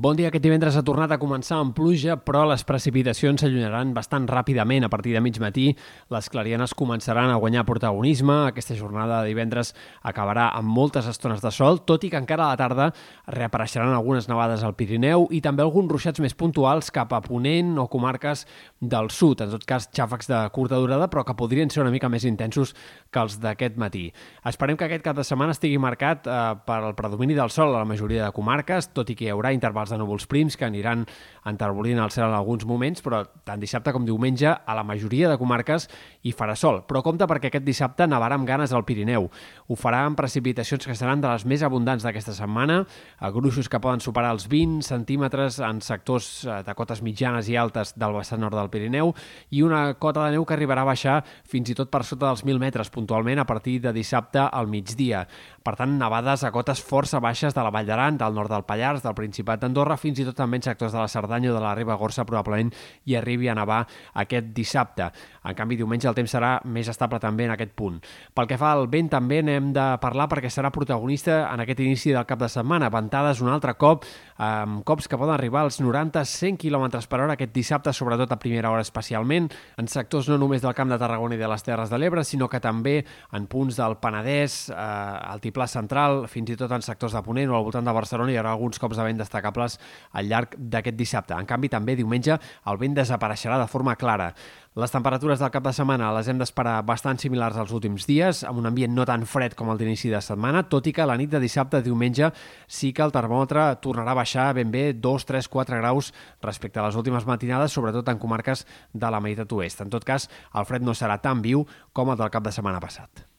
Bon dia. Aquest divendres ha tornat a començar amb pluja, però les precipitacions s'allunyaran bastant ràpidament. A partir de mig matí, les clarianes començaran a guanyar protagonisme. Aquesta jornada de divendres acabarà amb moltes estones de sol, tot i que encara a la tarda reapareixeran algunes nevades al Pirineu i també alguns ruixats més puntuals cap a Ponent o comarques del sud. En tot cas, xàfecs de curta durada, però que podrien ser una mica més intensos que els d'aquest matí. Esperem que aquest cap de setmana estigui marcat eh, per el predomini del sol a la majoria de comarques, tot i que hi haurà intervals de núvols prims que aniran enterbolint el cel en alguns moments, però tant dissabte com diumenge a la majoria de comarques hi farà sol. Però compte perquè aquest dissabte nevarà amb ganes al Pirineu. Ho farà amb precipitacions que seran de les més abundants d'aquesta setmana, a gruixos que poden superar els 20 centímetres en sectors eh, de cotes mitjanes i altes del vessant nord del Pirineu i una cota de neu que arribarà a baixar fins i tot per sota dels 1.000 metres puntualment a partir de dissabte al migdia. Per tant, nevades a cotes força baixes de la Vall d'Aran, del nord del Pallars, del Principat d'Andorra, Andorra, fins i tot també en sectors de la Cerdanya o de la Ribagorça probablement hi arribi a nevar aquest dissabte. En canvi, diumenge el temps serà més estable també en aquest punt. Pel que fa al vent també n'hem de parlar perquè serà protagonista en aquest inici del cap de setmana. Ventades un altre cop, amb cops que poden arribar als 90-100 km per hora aquest dissabte, sobretot a primera hora especialment, en sectors no només del Camp de Tarragona i de les Terres de l'Ebre, sinó que també en punts del Penedès, eh, Altiplà Central, fins i tot en sectors de Ponent o al voltant de Barcelona hi haurà alguns cops de vent destacables hores al llarg d'aquest dissabte. En canvi, també diumenge el vent desapareixerà de forma clara. Les temperatures del cap de setmana les hem d'esperar bastant similars als últims dies, amb un ambient no tan fred com el d'inici de setmana, tot i que la nit de dissabte a diumenge sí que el termòmetre tornarà a baixar ben bé 2, 3, 4 graus respecte a les últimes matinades, sobretot en comarques de la meitat oest. En tot cas, el fred no serà tan viu com el del cap de setmana passat.